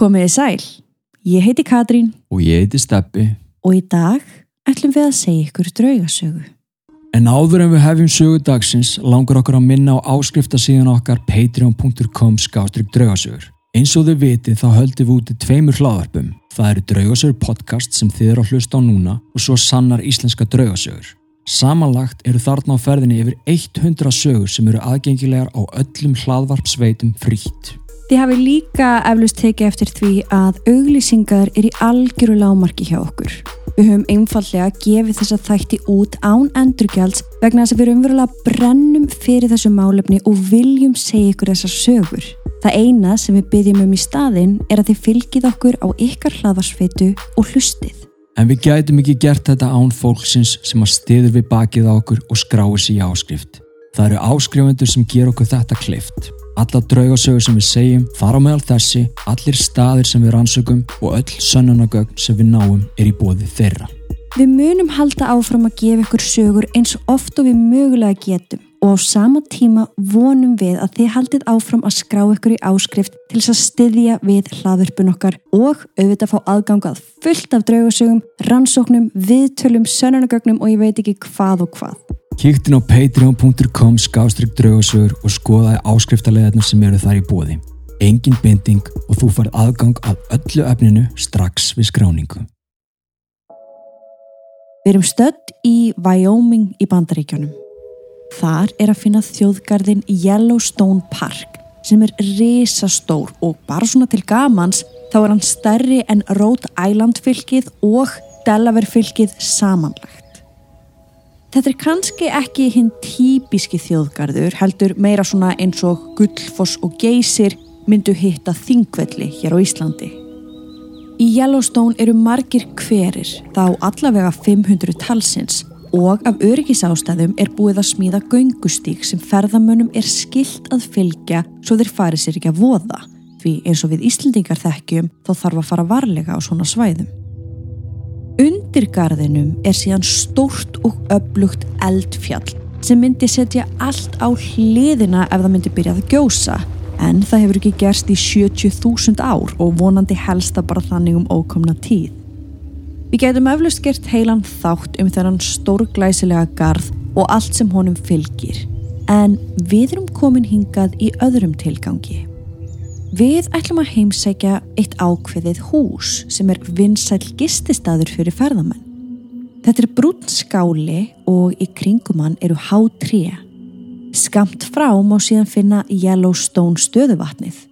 Komiði sæl, ég heiti Katrín Og ég heiti Steppi. og í dag ætlum við að segja ykkur draugasögu. En áður en við hefjum sögu dagsins langar okkur að minna á áskriftasíðan okkar patreon.com skástrík draugasögur. Eins og þau vitið þá höldum við úti tveimur hlaðarpum. Það eru draugasögur podcast sem þið eru að hlusta á núna og svo sannar íslenska draugasögur. Samanlagt eru þarna á ferðinni yfir 100 sögur sem eru aðgengilegar á öllum hlaðvarpsveitum frítt. Þið hafi líka eflust tekið eftir því að auglýsingar er í algjöru lámarki hjá okkur. Við höfum einfallega gefið þessa þætti út án endurgjalds vegna þess að við erum verulega brennum fyrir þessu málefni og viljum segja ykkur þessar sögur. Það eina sem við byggjum um í staðinn er að þið fylgið okkur á ykkar hlaðvarsfeitu og hlustið. En við gætum ekki gert þetta án fólksins sem að stiður við bakið á okkur og skráir sér í áskrift. Það eru áskrifundur sem ger okkur þetta klift. Alla draugasögur sem við segjum fara meðal þessi, allir staðir sem við rannsökum og öll sönnunagögn sem við náum er í bóði þeirra. Við munum halda áfram að gefa ykkur sögur eins oft og við mögulega getum og á sama tíma vonum við að þið haldið áfram að skrá ykkur í áskrift til þess að styðja við hlaðurpun okkar og auðvitað fá aðgangað fullt af draugasögum, rannsóknum, viðtölum, sönnunagögnum og ég veit ekki hvað og hvað. Kíktin á patreon.com skástrík draugasögur og skoðaði áskriftarleðarnir sem eru þar í bóði. Engin binding og þú farið aðgang að öllu efninu strax við skráningu. Við erum stödd í Wyoming í Bandaríkjónum. Þar er að finna þjóðgarðin Yellowstone Park sem er risastór og bara svona til gamans þá er hann stærri en Rhode Island fylkið og Delaware fylkið samanlagt. Þetta er kannski ekki hinn típiski þjóðgarður heldur meira svona eins og Gullfoss og Geysir myndu hitta þingvelli hér á Íslandi. Í Yellowstone eru margir hverir, þá allavega 500 talsins og af öryggisástæðum er búið að smíða göngustík sem ferðamönnum er skilt að fylgja svo þeir fari sér ekki að voða. Því eins og við Íslendingar þekkjum þá þarf að fara varlega á svona svæðum. Undir garðinum er síðan stórt og öflugt eldfjall sem myndi setja allt á hliðina ef það myndi byrjað að gjósa en það hefur ekki gerst í 70.000 ár og vonandi helsta bara þannig um ókomna tíð. Við getum eflust gert heilan þátt um þennan stórglæsilega garð og allt sem honum fylgir en við erum komin hingað í öðrum tilgangi. Við ætlum að heimsækja eitt ákveðið hús sem er vinsæl gististaður fyrir ferðamenn. Þetta er brún skáli og í kringum hann eru há tré. Skamt frá má síðan finna Yellowstone stöðuvatnið.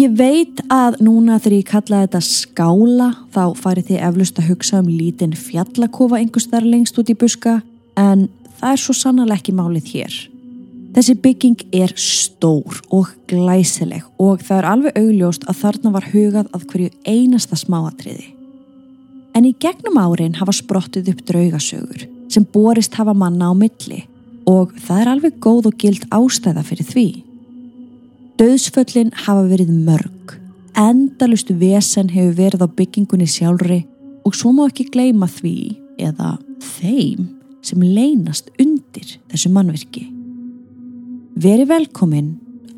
Ég veit að núna þegar ég kalla þetta skála þá farið þið eflust að hugsa um lítinn fjallakofa einhvers þar lengst út í buska en það er svo sannarlega ekki málið hér. Þessi bygging er stór og glæsileg og það er alveg augljóst að þarna var hugað að hverju einasta smáatriði. En í gegnum árin hafa sprottið upp draugasögur sem borist hafa manna á milli og það er alveg góð og gild ástæða fyrir því. Döðsföllin hafa verið mörg, endalust vesen hefur verið á byggingunni sjálfri og svo má ekki gleyma því eða þeim sem leynast undir þessu mannverki. Veri velkomin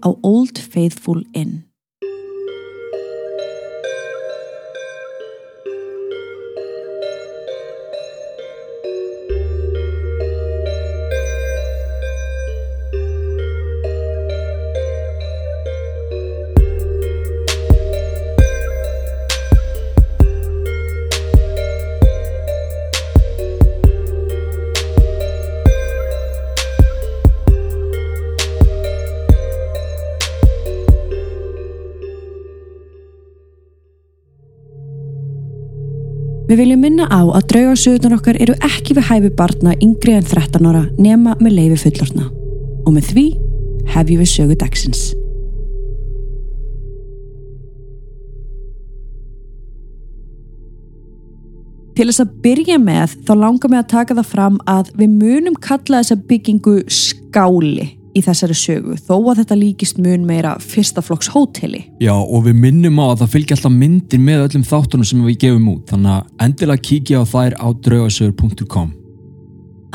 á Old Faithful Inn. Við viljum minna á að draugarsögurnar okkar eru ekki við hæfi barna yngri en 13 ára nema með leifi fullorna. Og með því hefjum við sögu dagsins. Til þess að byrja með þá langar mig að taka það fram að við munum kalla þessa byggingu skáli í þessari sögu þó að þetta líkist mun meira fyrstaflokks hóteli. Já og við minnum á að það fylgja alltaf myndir með öllum þáttunum sem við gefum út þannig að endilega kíkja á þær á draugasögur.com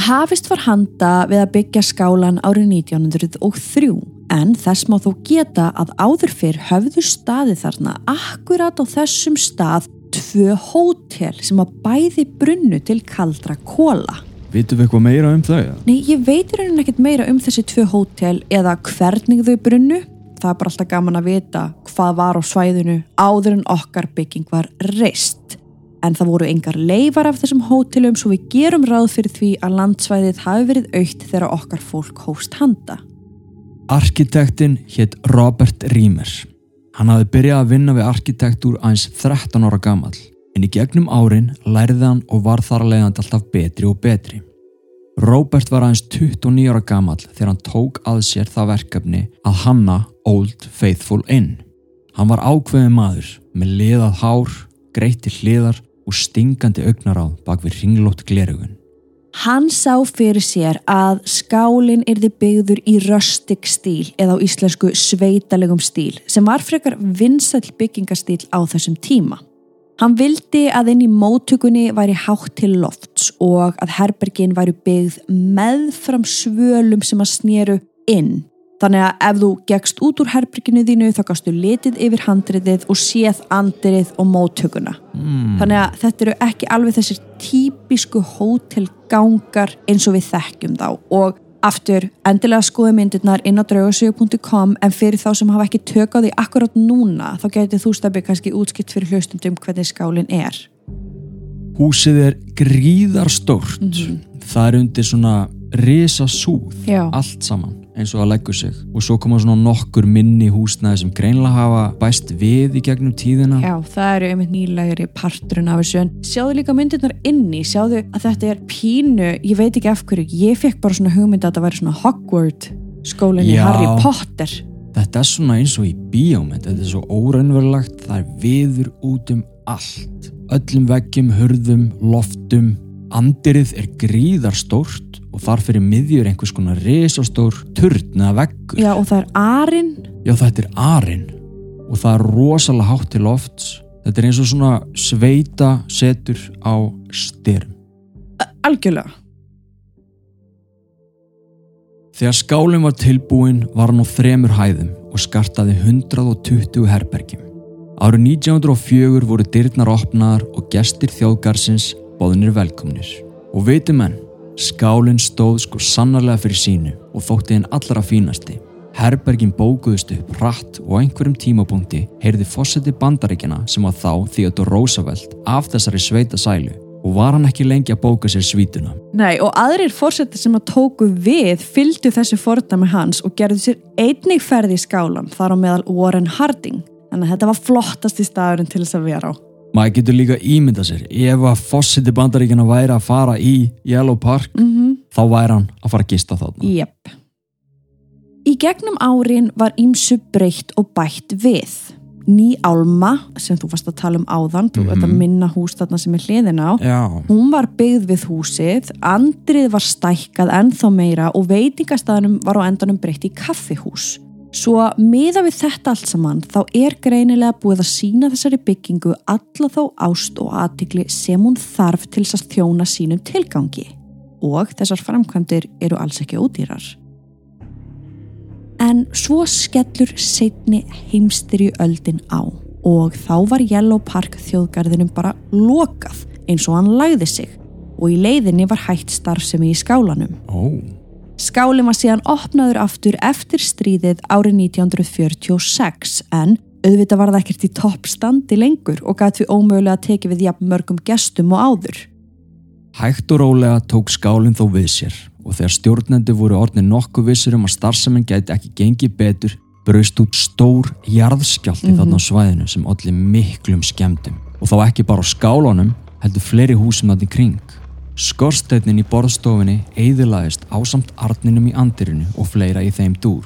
Hafist var handa við að byggja skálan árið 1903 En þess má þó geta að áður fyrr höfðu staði þarna akkurat á þessum stað tvö hótel sem að bæði brunnu til kaldra kóla. Vitum við eitthvað meira um þau? eða? Nei, ég veit í rauninni ekkert meira um þessi tvö hótel eða hvernig þau brunnu. Það er bara alltaf gaman að vita hvað var á svæðinu áður en okkar bygging var reist. En það voru engar leifar af þessum hótelum svo við gerum ráð fyrir því að landsvæðið hafi verið aukt þegar okkar fólk hóst handa. Arkitektin hétt Robert Riemer. Hann hafði byrjað að vinna við arkitektúr aðeins 13 ára gamall en í gegnum árin lærði hann og var þar leiðandi alltaf betri og betri. Robert var aðeins 29 ára gamall þegar hann tók að sér það verkefni að hanna Old Faithful Inn. Hann var ákveðin maður með liðað hár, greitti hliðar og stingandi augnaráð bak við ringlótt glerugun. Hann sá fyrir sér að skálinn yrði byggður í rustic stíl eða á íslensku sveitalegum stíl sem var frekar vinsall byggingastíl á þessum tíma. Hann vildi að inn í móttökunni væri hátt til lofts og að herbergin væri byggð meðfram svölum sem að snéru inn. Þannig að ef þú gegst út úr herberginu þínu þá gastu litið yfir handriðið og séð andirið og móttökuna. Mm. Þannig að þetta eru ekki alveg þessir típisku hótelgangar eins og við þekkjum þá og aftur endilega skoðu myndirnar inn á draugasögu.com en fyrir þá sem hafa ekki tök á því akkurát núna þá getur þú stafið kannski útskipt fyrir hlustundum hvernig skálinn er. Húsið er gríðarstórt. Það er undir svona risasúð, Já. allt saman eins og að leggur sig. Og svo koma svona nokkur minni húsnaði sem greinlega hafa bæst við í gegnum tíðina. Já, það eru einmitt nýlegri parturinn af þessu en sjáðu líka myndirnar inni, sjáðu að þetta er pínu, ég veit ekki af hverju, ég fekk bara svona hugmynd að þetta væri svona Hogwarts skólinni Já. Harry Potter. Þetta er svona eins og í bíómynd, þetta er svo óraunverulegt, það er viður út um allt. Öllum veggjum, hurðum, loftum, andirið er gríðarstórt og þar fyrir miðjur einhvers konar risastór turn eða veggur. Já, og það er Arinn Já, þetta er arinn og það er rosalega hátt til lofts. Þetta er eins og svona sveita setur á styrum. algjörlega. Þegar skálinn var tilbúin var hann á þremur hæðum og skartaði 120 herbergjum. Árið 1904 voru dyrnar opnaðar og gestir þjóðgarsins bóðinir velkomnir. Og veitum menn, skálinn stóð sko sannarlega fyrir sínu og þótti henn allra fínasti. Herbergin bókuðust upp hratt og einhverjum tímapunkti heyrði fósetti bandaríkjana sem var þá Theodore Roosevelt af þessari sveita sælu og var hann ekki lengi að bóka sér svítuna. Nei, og aðrir fórsetir sem að tóku við fylgdu þessu fordæmi hans og gerðu sér einnig ferði í skálan þar á meðal Warren Harding. Þannig að þetta var flottasti staðurinn til þess að vera á. Maður getur líka ímyndað sér ef að fósiti bandaríkjana væri að fara í Yellow Park Mm -hmm. þá væri hann að fara að gista þarna. Jep. Í gegnum árin var ímsu breytt og bætt við. Ný álma, sem þú varst að tala um áðan, þú Mhm. þetta minna hús þarna sem er hliðin á, Já. hún var byggð við húsið, andrið var stækkað ennþá meira og veitingastæðanum var á endanum breytt í kaffihús. Svo miða við þetta allt saman þá er greinilega búið að sína þessari byggingu alla þá ást og aðtikli sem hún þarf til þess að þjóna sínum tilgangi. Og þessar framkvæmdir eru alls ekki ódýrar. En svo skellur setni heimstyrju öldin á og þá var Yellow Park þjóðgarðinum bara lokað eins og hann lagði sig og í leiðinni var hægt starfsemi í skálanum. Ó. Skálinn var síðan opnaður aftur eftir stríðið árið 1946 en auðvitað var það ekkert í toppstandi lengur og gæti við ómögulega að teki við jafn mörgum gestum og áður. Hægt og rólega tók skálinn þó við sér og þegar stjórnendi voru orðin nokkuð vissur um að starfsemin gæti ekki gengið betur braust út stór jarðskjálti Mhm. þarna á svæðinu sem allir miklum skemmtum og þá ekki bara á skálunum heldur fleiri húsum þarna í kring. Skorsteinin í borðstofinni eiðilaðist ásamt arninum í andirinu og fleira í þeim dúr.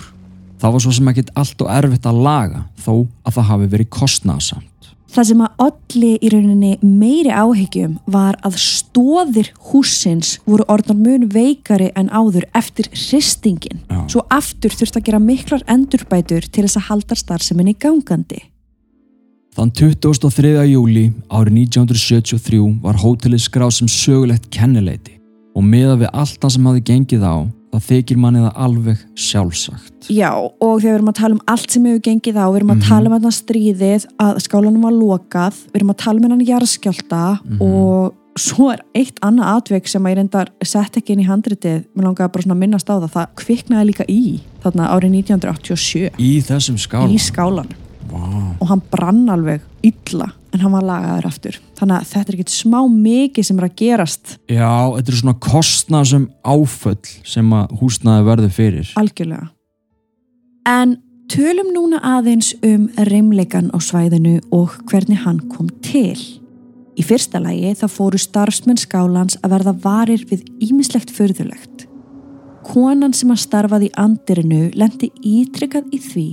Það var svo sem ekkert allt og erfitt að laga þó að það hafi verið kostnaðsamt. Það sem að olli í rauninni meiri áhyggjum var að stóðir húsins voru orðnar mun veikari en áður eftir hristingin. Svo aftur þurfti að gera miklar endurbætur til þess að halda starfseminni gangandi. Þann 23. júli árið 1973 var hótelið skráð sem sögulegt kennileiti og meða við allt það sem hafði gengið á það þykir manni það alveg sjálfsagt. Já, og þegar við erum að tala um allt sem hefur gengið á, við erum að tala um þetta stríðið, að skálanum var lokað, við erum að tala um hennan jarðskjálta og svo er eitt annað atvik sem að ég reyndar sett ekki inn í handritið, mér langaði bara svona að minnast á það, það kviknaði líka í þarna árið 1987 Í þessum skála. í skálan Vá. og hann brann alveg illa en hann var lagaður aftur. Þannig að þetta er ekkit smá mikið sem er að gerast Já, þetta er svona kostnað sem áföll sem að húsnaði verður fyrir. algjörlega. En tölum núna aðeins um reymleikan á svæðinu og hvernig hann kom til. Í fyrsta lagi þá fóru starfsmenn skálans að verða varir við ímislegt förðulegt. Konan sem að starfaði í andirinu lendi ítrykkað í því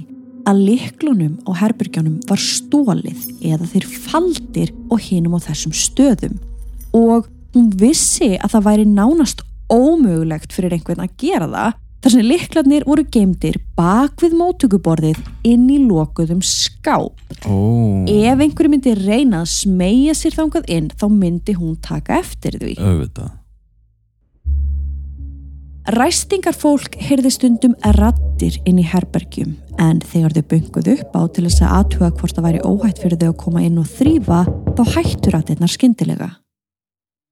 að liklunum á herbyrgjónum var stólið eða þeir faldir og hinum á þessum stöðum og hún vissi að það væri nánast ómögulegt fyrir einhvern að gera það þar sem liklarnir voru geimdir bak við mótökuborðið inn í lokuðum skáp. Ó, Ef einhverju myndi reyna að smegja sér þangað inn þá myndi hún taka eftir því. auðvitað. Ræstingarfólk heyrði stundum rattir inn í herbergjum en þegar þau bunguð upp á til þess að aðtuga hvort það væri óhætt fyrir þau að koma inn og þrýfa þá hættu rattirnar skyndilega.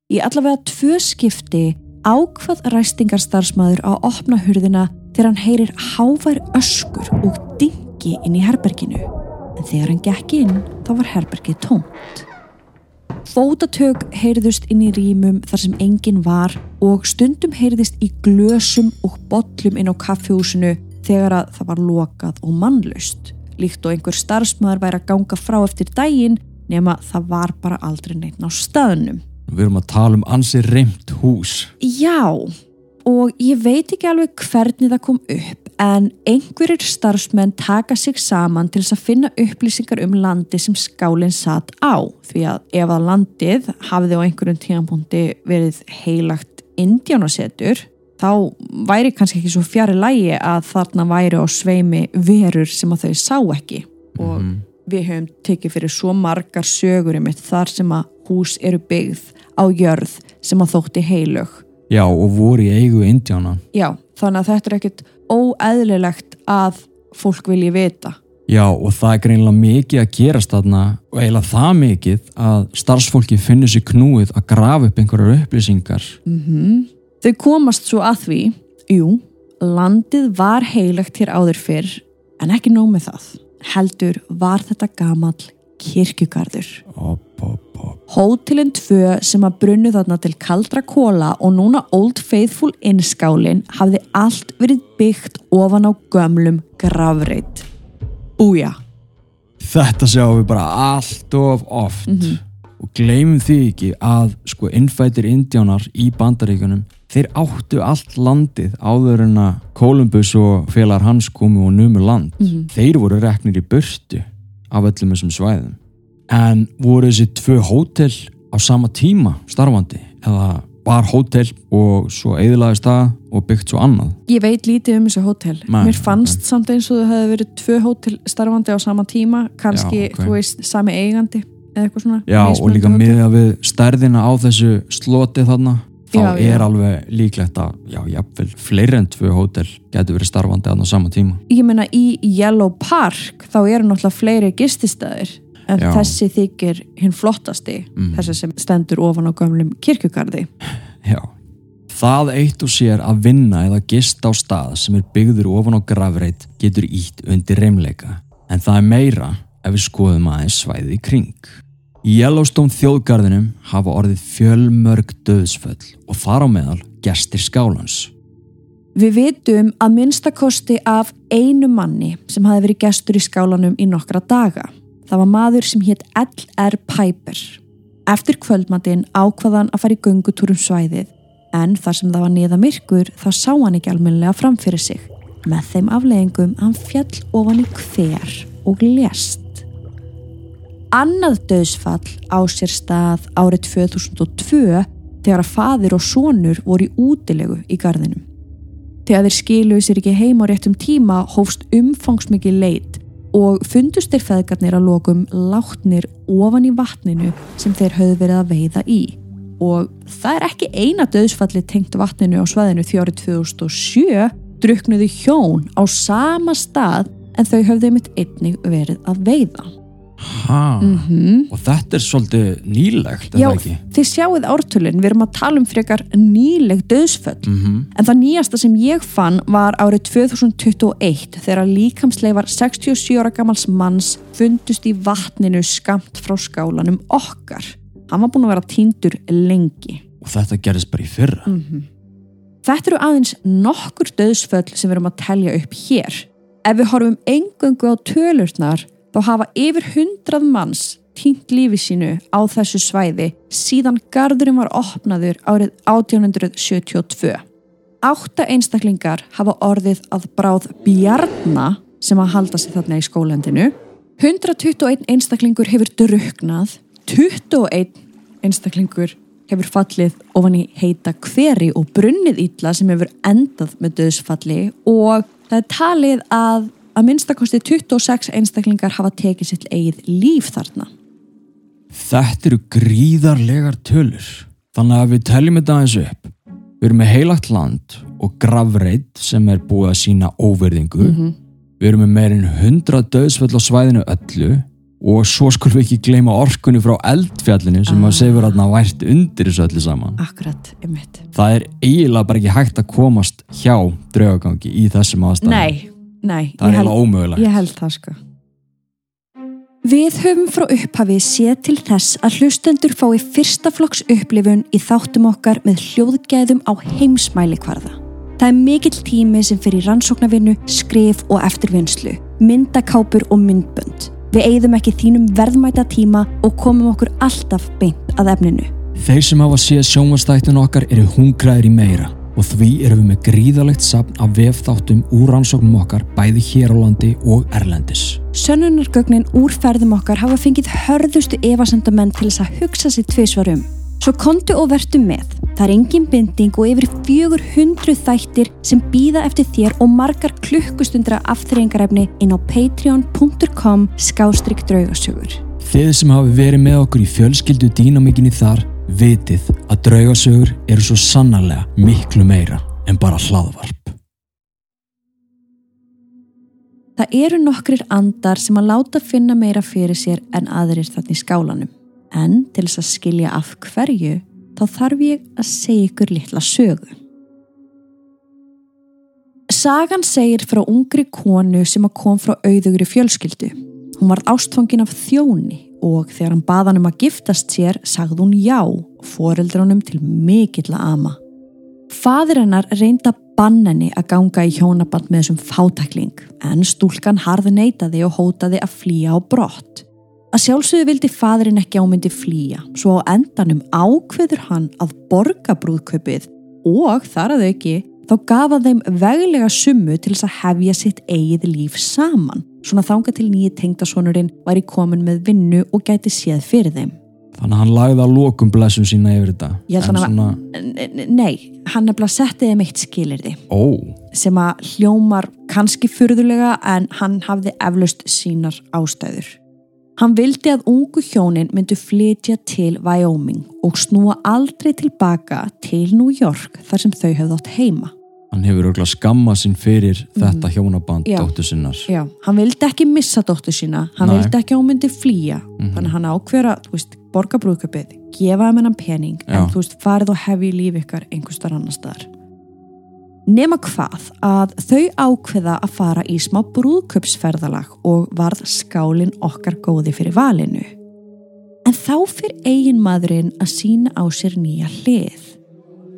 Í allavega tvö skipti ákvað ræstingarstarfsmaður að opna hurðina þegar hann heyrir hávær öskur og dingi inn í herberginu en þegar hann gekk inn þá var herbergið tómt. Fótatök heyrðust inn í rýmum þar sem enginn var og stundum heyrðist í glösum og bollum inn á kaffihúsinu þegar að það var lokað og mannlaust. Líkt og einhver starfsmæður væri að ganga frá eftir daginn nema það var bara aldrei neitt á staðnum. Við erum að tala um ansi reymt hús. Já, og ég veit ekki alveg hvernig það kom upp en einhverjir starfsmenn taka sig saman til þess að finna upplýsingar um landi sem skálinn satt á. Því að ef að landið hafði á einhverjum tíðanbúndi verið heilagt indjánasetur þá væri kannski ekki svo fjari lægi að þarna væri á sveimi verur sem að þau sá ekki. Og við höfum tekið fyrir svo margar sögur um eitt þar sem að hús eru byggð á jörð sem að þótti heilög. Já, og voru í eigu indjána. Já, þannig að þetta er ekkit óeðlilegt að fólk vilji vita. Já, og það er greinlega mikið að gerast þarna og eiginlega það mikið að starfsfólki finnur sér knúið að grafa upp einhverjar upplýsingar. Þau komast svo að því, jú, landið var heilagt hér áður fyrr, en ekki nóg með það. Heldur var þetta gamall kirkjugarður. Op. Hótelin 2 sem að brunnu þarna til kaldra kóla og núna Old Faithful innskálin hafði allt verið byggt ofan á gömlum gravreit. Búja. Þetta sjáum við bara allt of oft og gleymum því ekki að sko innfættir indjánar í bandaríkunum þeir áttu allt landið áður en að Kolumbus og félagar hans komu og numu land. Þeir voru reknir í burtu af öllum þessum svæðum. En voru þessi tvö hótel á sama tíma starfandi eða var hótel og svo eðlaðist það og byggt svo annað? Ég veit lítið um þessu hótel. Nei, Mér fannst samt eins og það hefði verið tvö hótel starfandi á sama tíma, kannski, Já, ok. þú veist, sami eigandi eða eitthvað svona. Já, og líka miðað við stærðina á þessu sloti þarna þá Já, já. er alveg líklegt að já, jafnvel, fleiri en tvö hótel getur verið starfandi þarna á sama tíma Ég meina í Yellow Park þá eru náttúrulega fleiri gististæðir en Já. þessi þykir hinn flottasti, þessi sem stendur ofan á gömlum kirkjugarði. Já, það eitt og sér að vinna eða gista á stað sem er byggður ofan á grafreit getur ítt undir reymleika en það er meira ef við skoðum aðeins svæðið í kring Í Yellowstone þjóðgarðinum hafa orðið fjölmörg döðsföll og þar á meðal gestir skálans Við vitum að minnstakosti af einu manni sem hafi verið gestur í skálanum í nokkra daga. Það var maður sem hétt L.R. Piper. Eftir kvöldmatinn ákvaðan að fara í göngutúrum svæðið en þar sem það var niða myrkur þá sá hann ekki almennilega fram fyrir sig. Með þeim afleggingum hann fjall ofan í hver og lést. Annað döðsfall á sér stað árið 2002 þegar að faðir og sonur voru í útilegu í garðinum. Þegar þeir skiluðu sér ekki heim á réttum tíma hófst umfangsmikið leit og fundust þeir feðgarnir að lokum látnir ofan í vatninu sem þeir höfðu verið að veiða í og það er ekki eina döðsfalli tengt vatninu á svæðinu því árið 2007 druknuðu hjón á sama stað en þau höfðu mitt einnig verið að veiða. Mm og þetta er svolítið nýlegt, Já, þið sjáuð ártölinn, við erum að tala um frekar nýleg döðsföll. Mm En það nýjasta sem ég fann var árið 2021 þegar líkamsleifar 67 ára gamals manns fundust í vatninu skamt frá skálanum okkar. Hann var búin að vera týndur lengi. Og þetta gerist bara í fyrra. Þetta eru aðeins nokkur döðsföll sem við erum að telja upp hér. Ef við horfum engöngu á tölurnar þá hafa yfir hundrað manns týnt lífi sínu á þessu svæði síðan gardurinn var opnaður árið 1872. Átta einstaklingar hafa orðið að bráð bjarna sem að halda sig þarna í skólendinu. 121 einstaklingur hefur druknað, 21 einstaklingur hefur fallið ofan í heita hveri og brunnið illa sem hefur endað með döðsfalli og það er talið að að minnstakosti 26 einstaklingar hafa tekið sitt eigið líf þarna. Þetta eru gríðarlegar tölur. Þannig að við teljum þetta aðeins upp. Við erum með heilagt land og gravreitt sem er búið að sína óverðingu. Við erum með meirinn 100 döðsfell á svæðinu öllu og svo skulum við ekki gleyma orkunni frá eldfjallinu sem Ah. að segur þarna vært undir þessu öllu saman. Akkurat, um mitt. Það er eiginlega bara ekki hægt að komast hjá draugagangi í þessum aðstæðum. Nei, nei. Það er held- eiginlega ómögulegt. Ég held það sko. Við höfum frá upphafi séð til þess að hlustendur fái fyrsta flokks upplifun í þáttum okkar með hljóðgæðum á heimsmæli kvarða. Það er mikill tími sem fyrir rannsóknarvinnu, skrif og eftirvinnslu, myndakápur og myndbönd. Við eigðum ekki þínum verðmæta tíma og komum okkur alltaf beint að efninu. Þeir sem hafa séð sjónvastættun okkar eru hungraðir í meira og því erum við með gríðalegt sapn af vefþáttum úr rannsóknum okkar bæði hér á landi og erlendis. Sönnunargögnin úr ferðum okkar hafa fengið hörðustu evasendamenn til þess að hugsa sér tvisvar um. Svo kontu og vertu með. Það er engin binding og yfir 400 þættir sem býða eftir þér og margar klukkustundra afþreyingarefni inn á patreon.com skástrygg draugasögur. Þið sem hafi verið með okkur í fjölskyldu dýnamikinni þar vitið að draugasögur eru svo sannarlega miklu meira en bara hlaðvarp. Það eru nokkrir andar sem að láta finna meira fyrir sér en aðrir þarna í skálanum. En til þess að skilja af hverju, þá þarf ég að segja ykkur litla sögu. Sagan segir frá ungri konu sem að kom frá auðugri fjölskyldu. Hún var ástfangin af þjóni og þegar hann baðan um að giftast sér sagði hún já, foreldrunum til mikill að ama. Fadir hennar banna henni að ganga í hjónaband með þessum fátækling en stúlkan harði neytaði og hótaði að flýja á brott. Að sjálfsögðu vildi fadirinn ekki ámyndi flýja svo á endanum ákveður hann að borga brúðkaupið og þar að auki þá gafa þeim veglega summu til þess að hefja sitt eigið líf saman svona þanga til nýji tengdasonurinn var í komin með vinnu og gæti séð fyrir þeim. Þannig að hann lagði að lokum blessun sína yfir þetta. En hann að- svona, Nei, hann nefnilega setti þeim eitt skilirði. ó, sem að hljómar kannski furðulega en hann hafði eflaust sínar ástæður. Hann vildi að ungu hjónin myndu flytja til Wyoming og snúa aldrei tilbaka til New York þar sem þau hefði átt heima. Hann hefur auðvitað skammað sín fyrir þetta hjónaband dóttur sinnar. Já, hann vildi ekki missa dóttur sína, hann Nei. vildi ekki að hún myndi flýja, Mhm. þannig að hann ákveður að, borga brúðköpið, gefa þeim hennan pening, en Já. þú veist, farið og hefi í líf ykkar einhvers þar annar staðar. Nema hvað að þau ákveða að fara í smá brúðköpsferðalag og varð skálin okkar góði fyrir valinu. En þá fyrir eigin maðurinn að sína á sér nýja hlið.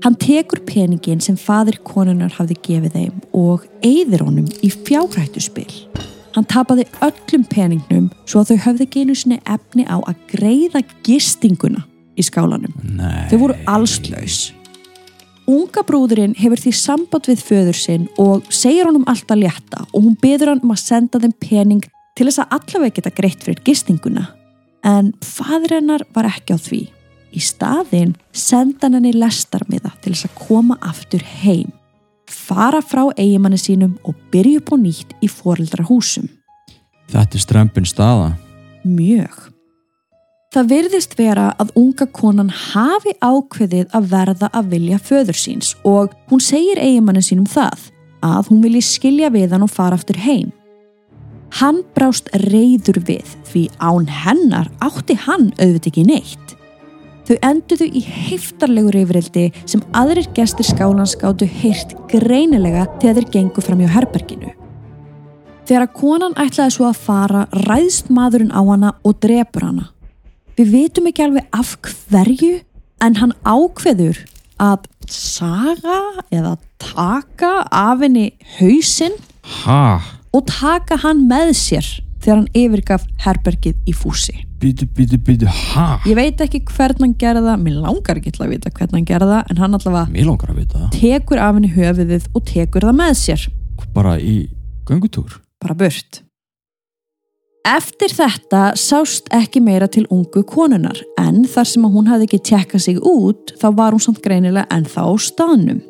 Hann tekur peningin sem fadir konunar hafði gefið þeim og eyðir honum í fjárhættuspil. Hann tapaði öllum peningnum svo að þau höfðu ekki einu sinni efni á að greiða gistinguna í skálanum. Nei. Þau voru allslaus. Unga brúðurinn hefur því samband við föður sinn og segir honum alltaf létta og hún beður hann um að senda þeim pening til þess að allavega geta greitt fyrir gistinguna. En fadur hennar var ekki á því. Í staðinn senda hann henni lestarmiða til þess að koma aftur heim. Fara frá eigimanni sínum og byrja upp á nýtt í foreldrahúsum. Þetta er strempin staða. Mjög. Það virðist vera að unga konan hafi ákveðið að verða að vilja föður síns og hún segir eigimannin sínum það að hún vilji skilja við hann og fara aftur heim. Hann brást reyður við því án hennar átti hann auðvitað ekki neitt. Þau enduðu í heiftarlegur yfirildi sem aðrir gestur skálans gáttu heyrt greinilega þegar þeir gengu fram hjá herberginu. Þegar að konan ætlaði svo að fara ræðst maðurinn á hana og drepur hana. Við vitum ekki alveg af hverju en hann ákveður að saga eða taka af henni hausinn Ha? og taka hann með sér þegar hann yfirgaf herbergið í fúsi. Býtu, býtu, býtu, ha? Ég veit ekki hvern hann gerði það, mér langar ekki til að vita hvern hann gerði það en hann allavega Mér langar að vita það tekur af henni höfuðið og tekur það með sér. Bara í göngutúr bara burt. Eftir þetta sást ekki meira til ungu konunar en þar sem að hún hafði ekki tjekkað sig út þá var hún samt greinilega ennþá á staðnum.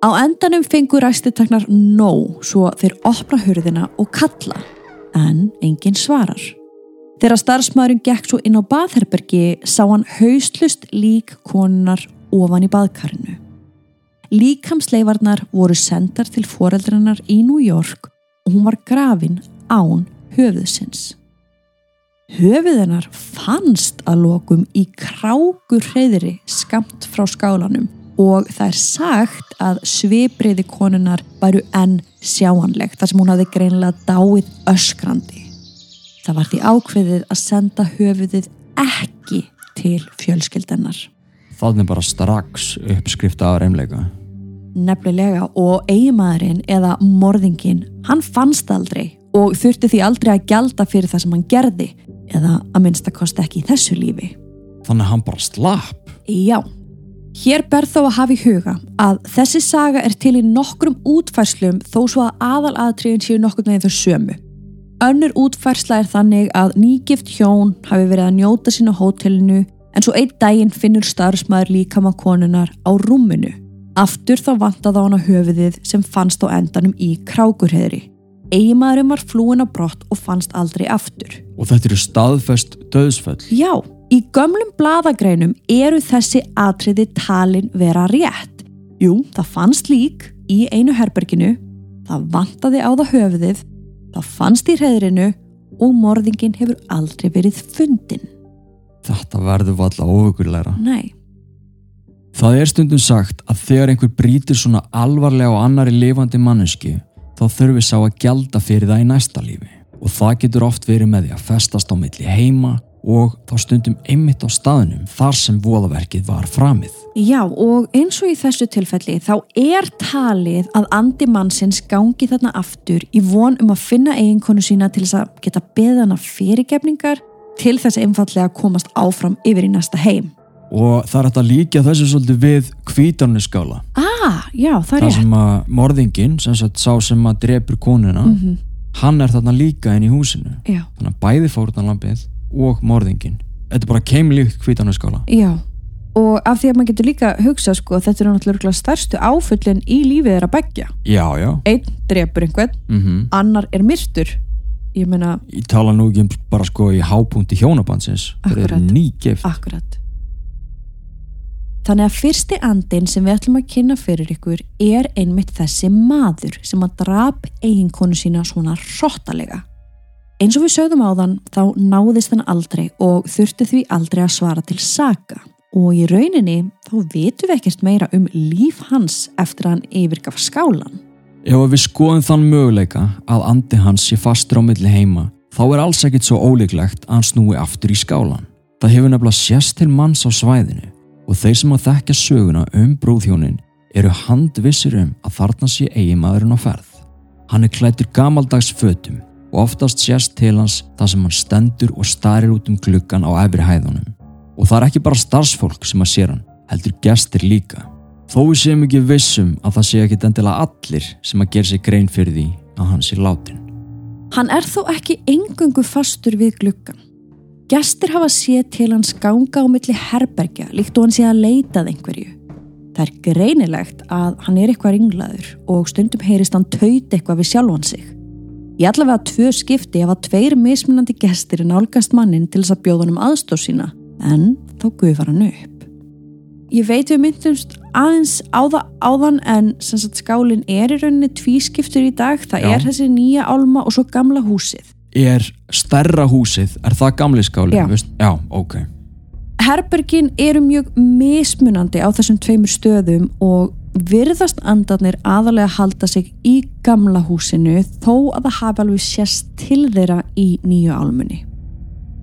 Á endanum fengur ræstitaknar nóg svo þeir opna hurðina og kalla en enginn svarar. Þegar starfsmaðurinn gekk svo inn á baðherbergi sá hann hauslust lík konunar ofan í baðkarinu. Líkamsleifarnar voru sendar til foreldrannar í New York og hún var grafin án höfuðsins. Höfuðinnar fannst að lokum í krákur hreyðri skamt frá skálanum og það er sagt að svipriði konunar væru enn sjáanlegt þar sem hún hafði greinlega dáið öskrandi. Það var því ákveðið að senda höfuðið ekki til fjölskyldennar. Þannig bara strax uppskrifta af reymleika Nefnilega og eigimaðurinn eða morðingin, hann fannst aldrei og þurfti því aldrei að gjalda fyrir það sem hann gerði eða að minnstakost ekki í þessu lífi. Þannig að hann bara slapp Já, hér ber þó að hafa í huga að þessi saga er til í nokkrum útfærslum þó svo að aðalatriðin séu nokkur með þau sömu. Önnur útfærsla er þannig að nýgift hjón hafi verið að njóta sín á hótelinu en svo einn daginn finnur starfsmæður líkama konunar á rúminu. Aftur þá vantaði á hana höfuðið sem fannst á endanum í krákurheðri. Eigimaðurinn var flúin á brott og fannst aldrei aftur. Og þetta eru staðfest döðsföll Já, í gömlum bladagreinum eru þessi atriði talin vera rétt. Jú, það fannst lík í einu herberginu, það vantaði á það höfuðið, það fannst í hreðrinu og morðingin hefur aldrei verið fundin. Þetta verður valla óhugulegra Nei, Það er stundum sagt að þegar einhver brýtur svona alvarlega á annari lifandi manneski þá þurfi sá að gjalda fyrir það í næsta lífi. Og það getur oft verið með því að festast á milli heima og þá stundum einmitt á staðnum þar sem voðaverkið var framið. já og eins og í þessu tilfelli þá er talið að andi mannsins gangi þarna aftur í von um að finna eiginkonu sína til þess að geta beðana fyrirgefningar til þess einfallega að komast áfram yfir í næsta heim. Og það er hægt að líka þessu svolítið við kvítarniskála. Ah, já, það er Það rétt. sem að morðingin, sem sagt sá sem að drepur konuna, Mhm. hann er þarna líka inn í húsinu. Já, Þannig að bæði fórnarlampið og morðingin. Þetta er bara keimlíkt kvítarniskála. já. Og af því að maður getur líka hugsað sko, þetta eru náttúrulega stærstu áfullin í lífið þeirra begja. Já, já. Einn drepur einhvern, Mm annar er myrtur. Ég meina, Ég tala nú ekki um bara sko í hápunkti hjónabandsins. Það er Akkurat. nýgift. akkurat. Þannig að fyrsti andin sem við ætlum að kynna fyrir ykkur er einmitt þessi maður sem að drap eiginkonu sína svona hrottalega. Eins og við sögðum á þann þá náðist hann aldrei og þurfti því aldrei að svara til saga og í rauninni þá vitum við ekkert meira um líf hans eftir að hann yfirgaf skálan. Ef við skoðum þann möguleika að andi hans sé fastur á milli heima, þá er alls ekkit svo ólíklegt að hann snúi aftur í skálan. Það hefur nefnilega sést til manns á svæðinu og þeir sem að þekkja söguna um brúðhjónin eru handvissir um að þarna sé eigimaðurinn á ferð. Hann er klættur gamaldags fötum og oftast sést til hans þar sem hann stendur og starir út um gluggan á efri hæðunum. Og það er ekki bara starfsfólk sem að sér hann, heldur gestir líka. Þó við séum ekki vissum að það sé ekki endilega allir sem að gera sér grein fyrir því að hann sé látin. Hann er þó ekki engungu fastur við gluggan. Gestir hafa séð til hans ganga á milli herbergja líkt og hann sé að leitað einhverju. Það er greinilegt að hann er eitthvað ringlaður og stundum heyrist hann taut eitthvað við sjálfan sig. Í allavega tvö skipti hafa tveir mismunandi gestir nálgast mannin til þess að bjóða hann um aðstóð sína, en þá gufar hann upp. Ég veit við myndumst aðeins á það áðan en sagt, skálinn er í rauninni tvískiptur í dag. Það Já. er þessi nýja álma og svo gamla húsið. Er stærra húsið, er það gamli skáli? Já. Veist? Já, ok. Herbergin eru mjög mismunandi á þessum tveimur stöðum og virðast andarnir aðalega halda sig í gamla húsinu þó að það hafi alveg sérst til þeirra í nýju álmunni.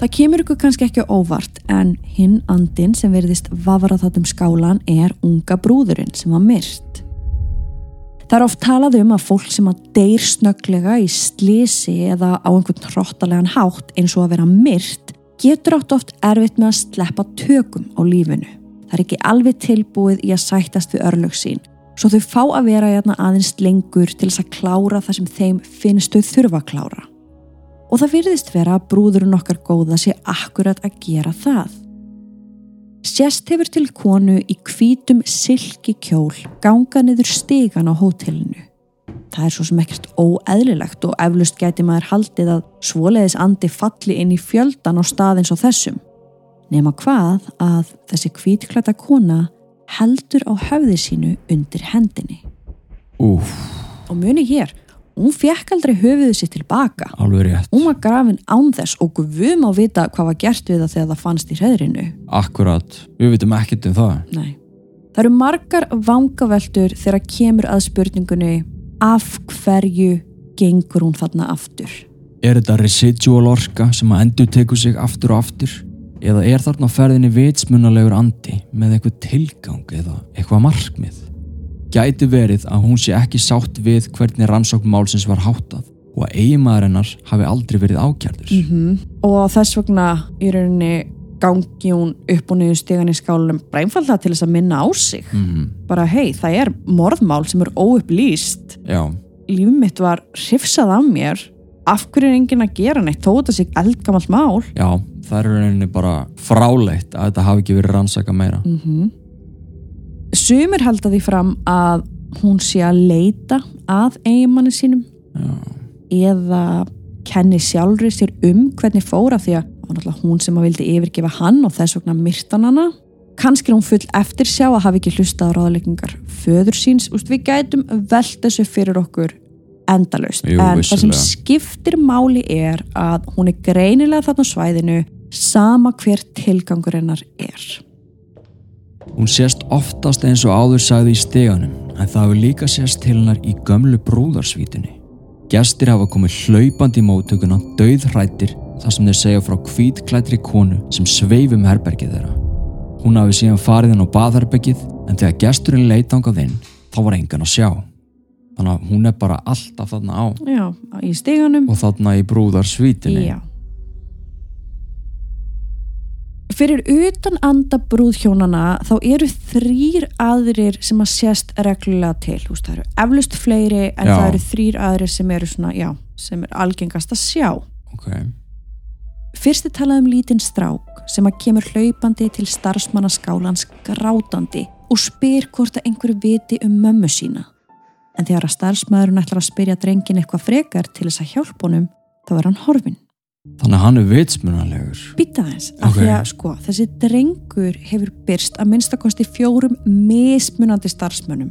Það kemur ykkur kannski ekki óvart en hinn andin sem verðist vafra þáttum skálan er unga brúðurinn sem var myrt. Það er oft talað um að fólk sem að deyr snögglega í slisi eða á einhvern hrottalegan hátt eins og að vera myrt getur átt oft erfitt með að sleppa tökum á lífinu. Það er ekki alveg tilbúið í að sættast við örlög sín svo þau fá að vera hérna aðeins lengur til þess að klára það sem þeim finnst þau þurfa að klára. Og það virðist vera að brúðurinn okkar góða sé akkurat að gera það. Sérst hefur til konu í hvítum silki kjól ganga niður stigan á hótelinu. Það er svo sem ekkert óeðlilegt og eflust gæti maður haldið að svoleiðis andi falli inn í fjöldan á staðins og þessum. Nema hvað að þessi hvítklæta kona heldur á höfði sínu undir hendinni. Úf, Og muni hér, hún fekk aldrei höfuðu sér tilbaka. alveg rétt. Hún var grafin án þess og guðum á vita hvað var gert við það þegar það fannst í hreðrinu. Akkurat, við vitum ekkert um það. Nei. Það eru margar vangaveltur þegar kemur að spurningunni af hverju gengur hún þarna aftur? Er þetta residual orka sem að endur teku sig aftur og aftur? Eða er þarna ferðinni vitsmunalegur andi með eitthvað tilgang eða eitthvað markmið? Gæti verið að hún sé ekki sátt við hvernig rannsókn málsins var háttað og að eiginmaður hennar hafi aldrei verið ákjærður. -hmm. Og þess vegna í rauninni gangi hún upp og niður stegan í skálum brænfallega til þess að minna á sig. Mm. Bara hei, það er morðmál sem er óupplýst. Já, Líf mitt var hrifsað af mér. Af hverju er enginn að gera neitt? Þó þetta sig eldgamalt mál. já, það er rauninni bara frálegt að þetta hafi ekki verið rannsaka meira. Mm Sumir halda því fram að hún sé að leita að eiginmanni sínum Já, eða kenni sjálfri sér um hvernig fóra því að hún sem að vildi yfirgefa hann og þess vegna myrtan hana. Kannski er hún full eftir sjá að hafa ekki hlustað á ráðleikingar föður síns. Úst, við gætum velt þessu fyrir okkur endalaust. Jú, en það sem skiptir máli er að hún er greinilega þarna svæðinu sama hver tilgangur hennar er. Hún sést oftast eins og áður sagði í steganum en það hefur líka sést til hennar í gömlu brúðarsvítunni. Gestir hafa komið hlaupandi í móttökuna döðhrættir þar sem þeir segja frá hvítklættri konu sem sveifum herbergið þeirra. Hún hafi síðan farið inn á baðherbergið en þegar gesturinn leit ángað inn þá var engan að sjá. Þannig að hún er bara alltaf þarna á Já, í stiganum. og þarna í brúðarsvítunni. Já. Fyrir utan anda brúðhjónana þá eru þrýr aðrir sem að sést reglulega til. Veist, það eru eflust fleiri en Já. það eru þrýr aðrir sem eru svona, sem er algengast að sjá. Ok, Fyrst er talað um lítinn strák sem að kemur hlaupandi til starfsmannaskálans grátandi og spyr hvort að einhverju viti um mömmu sína. En þegar að starfsmæðurinn ætlar að spyrja drengin eitthvað frekar til þess að hjálpa honum, þá er hann horfinn. þannig að hann er vitsmunalegur. Býta þess, af Ok. því að sko, þessi drengur hefur byrst að minnstakosti fjórum mismunandi starfsmönnum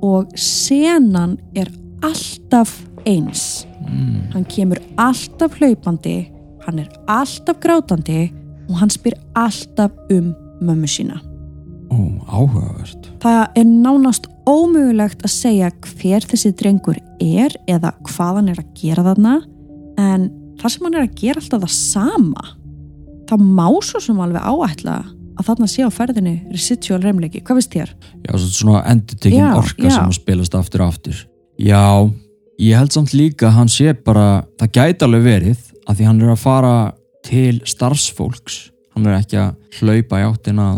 og senan er alltaf eins. Mm. Hann kemur alltaf hlaupandi, hann er alltaf grátandi og hann spyr alltaf um mömmu sína. Ó, áhugavert. Það er nánast ómögulegt að segja hver þessi drengur er eða hvað hann er að gera þarna en það sem hann er að gera alltaf það sama það má svo sem alveg áætla að þarna sé á ferðinni residual reymleiki, hvað veist þér? Já, svo svona endurtekin Já, orka já. sem að spilast aftur og aftur. Já, ég held samt líka að hann sé bara, það gæti alveg verið að því hann er að fara til starfsfólks. Hann er ekki að hlaupa í áttina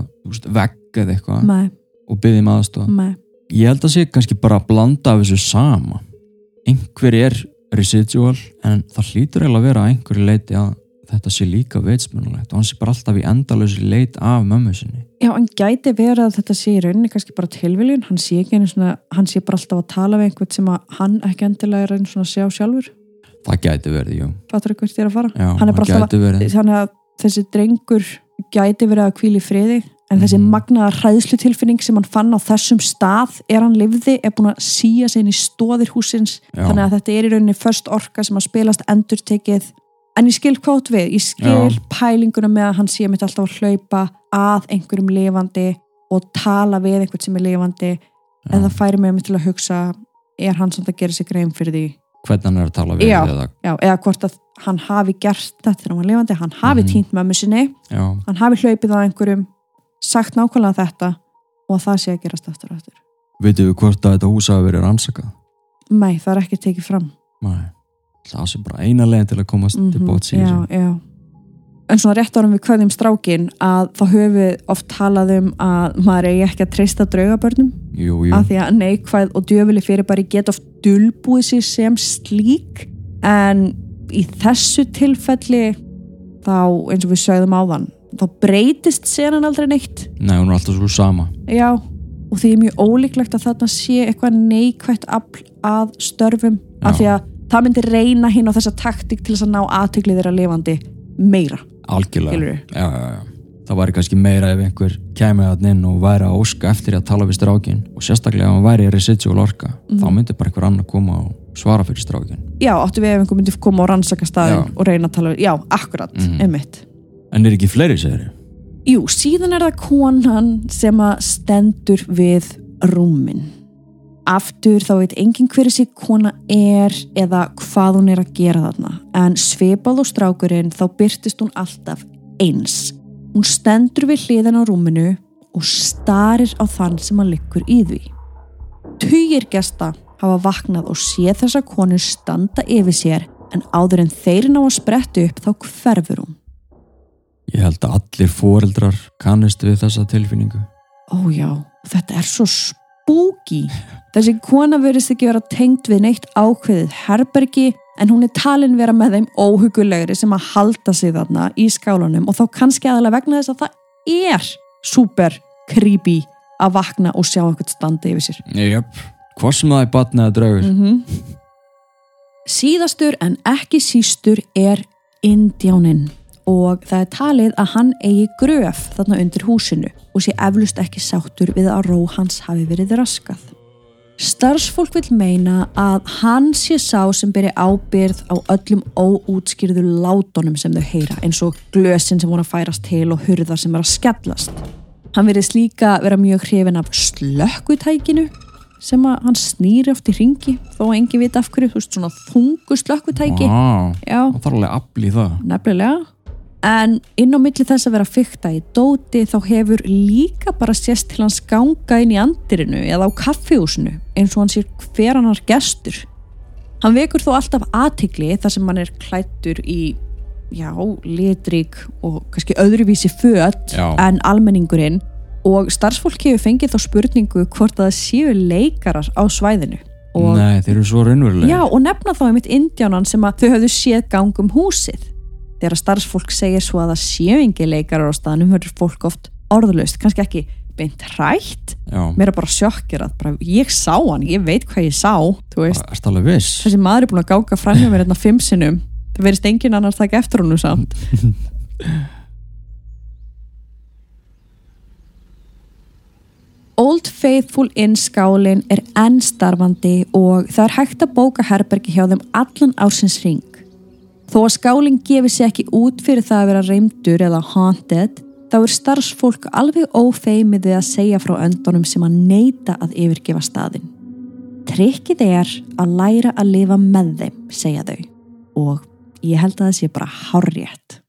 vegg eða eitthvað Nei, og byggði um aðstofa. Ég held að sé kannski bara að blanda af þessu sama. Einhver er residual en það hlýtur eiginlega að vera að einhverju leiti að þetta sé líka veitsmunulegt og hann sé bara alltaf í endalösi leit af mömmu sinni. Já, hann gæti verið að þetta sé í rauninni kannski bara tilviljun, hann sé ekki einu svona, hann sé bara alltaf að tala við einhvern sem að hann ekki endilega er einu svona að sjá sjálfur. það gæti verið, jú fattur þú hvert er að fara Já, hann það alltaf gæti verið þannig að þessi drengur gæti verið að hvíla í friði en þessi Mhm. magnaða hræðslutilfinning sem hann fann á þessum stað er hann lifði, er búin að síja sig inn í stóðir húsins Já. þannig að þetta er í rauninni först orka sem að spilast endurtekið. En ég skil út við, ég skil Já. pælinguna með að hann sé mitt alltaf að hlaupa að einhverjum lifandi og tala við einhvern sem er lifandi. En Já. það færi mig til að hugsa er hann samt að gera sig grein fyrir því? Hvernig hann er að tala við eða, eða hvort að hann hafi gert þetta þegar hann var lifandi, hann hafi Mhm. týnt mömmu sinni. Já, hann hafi hlaupið á einhverjum sagt nákvæmlega þetta og að það sé að gerast aftur og aftur. Veitum við hvort að þetta hús hafi verið rannsakað? Nei, það er ekki tekið fram. Nei. það sé bara eina legin til að komast til Mhm, bóts í Já, já. En svona rétt árum við kveðum strákin að þá höfum við oft talað um að maður eigi ekki að treysta draugabörnum. Jú, jú, af því að neikvæð og djöfuli fyrirbæri get oft dulbúið sér sem slík. En í þessu tilfelli þá eins og við sögðum áðan þá breytist senan aldrei neitt nei, hún er alltaf svo sama já, og því er mjög ólíklegt að þarna sé eitthvað neikvætt afl að störfum af Já. því að það myndi reyna hinn á þessa taktik til þess að ná aðtöklið þeirra lifandi meira, algjörlega já, já, já. það væri kannski meira ef einhver kæmi að inn og væri að óska eftir að tala við strákin og sérstaklega ef hann væri í residual orka Mhm. þá myndi bara einhver annar koma og svara fyrir strákin já, áttu við ef einhver myndi koma og rannsaka staðin og reyna að tala við, já, akkurat, Mhm. einmitt en er ekki fleiri segir Jú, síðan er það konan sem að stendur við rúmin. Aftur þá veit enginn hver þessi kona er eða hvað hún er að gera þarna. En svipað og strákurinn þá byrtist hún alltaf eins. Hún stendur við hliðan á rúminu og starir á þann sem að liggur í því. Tugir gesta hafa vaknað og séð þessa konu standa yfir sér en áður en þeir ná að spretta upp þá hverfur hún. Ég held að allir foreldrar kannist við þessa tilfinningu Ó já, þetta er svo spooky. Þessi kona verðist ekki vera tengt við neitt ákveðið herbergi en hún er talin vera með þeim óhugulegri sem að halda sig þarna í skálanum og þá kannski aðalega vegna þess að það er super creepy að vakna og sjá eitthvað standa yfir sér. jöp, hvað sem það er batnið að draugur -hmm. Síðastur en ekki sístur er Indjáninn og það er talið að hann eigi gröf þarna undir húsinu og sé eflust ekki sáttur við að ró hans hafi verið raskað. Starfsfólk vil meina að hann sé sá sem beri ábyrð á öllum óútskýrðu látunum sem þau heyra eins og glösin sem voru að færast til og hurðar sem er að skellast. Hann verið slíka vera mjög hrifin af slökkutækinu sem að hann snýri oft í ringi þó að engi vita af hverju, þú veist svona þungu slökkutæki. Vá, Já, það þarf alveg afl í það nefnilega. En inn á milli þess að vera fykta í dóti þá hefur líka bara sést til hans ganga inn í andirinu eða á kaffihúsinu eins og hann sér hver annar gestur. Hann vekur þó alltaf aðtigli þar sem hann er klættur í, já, litrík og kannski öðruvísi Já. en almenningurinn og starfsfólk hefur fengið þá spurningu hvort að það séu leikarar á svæðinu. Og Nei, þeir eru svo raunverulega Já, og nefna þá einmitt indjánan sem að þau höfðu séð gangum húsið. Þegar starfsfólk segir svo að það séu engi leikarar á staðnum verður fólk oft orðlaust, kannski ekki beint hrætt, Já, mér er bara sjokkir að bara, ég sá hann, ég veit hvað ég sá, þú veist. Þessi maður er búin að fram hjá mér hérna fimm sinnum, það verðist engin annars taka eftir honum samt. Old Faithful Inn skálin er enn starfandi og það er hægt að bóka herbergi hjá þeim allan ársins ring. Þó að skálinn gefi sér ekki út fyrir það að vera reymdur eða haunted, þá er starfsfólk alveg ófeimið við að segja frá öndunum sem að neyta að yfirgefa staðinn. Trikkið er að læra að lifa með þeim, segja þau. Og ég held að það sé bara hárrétt.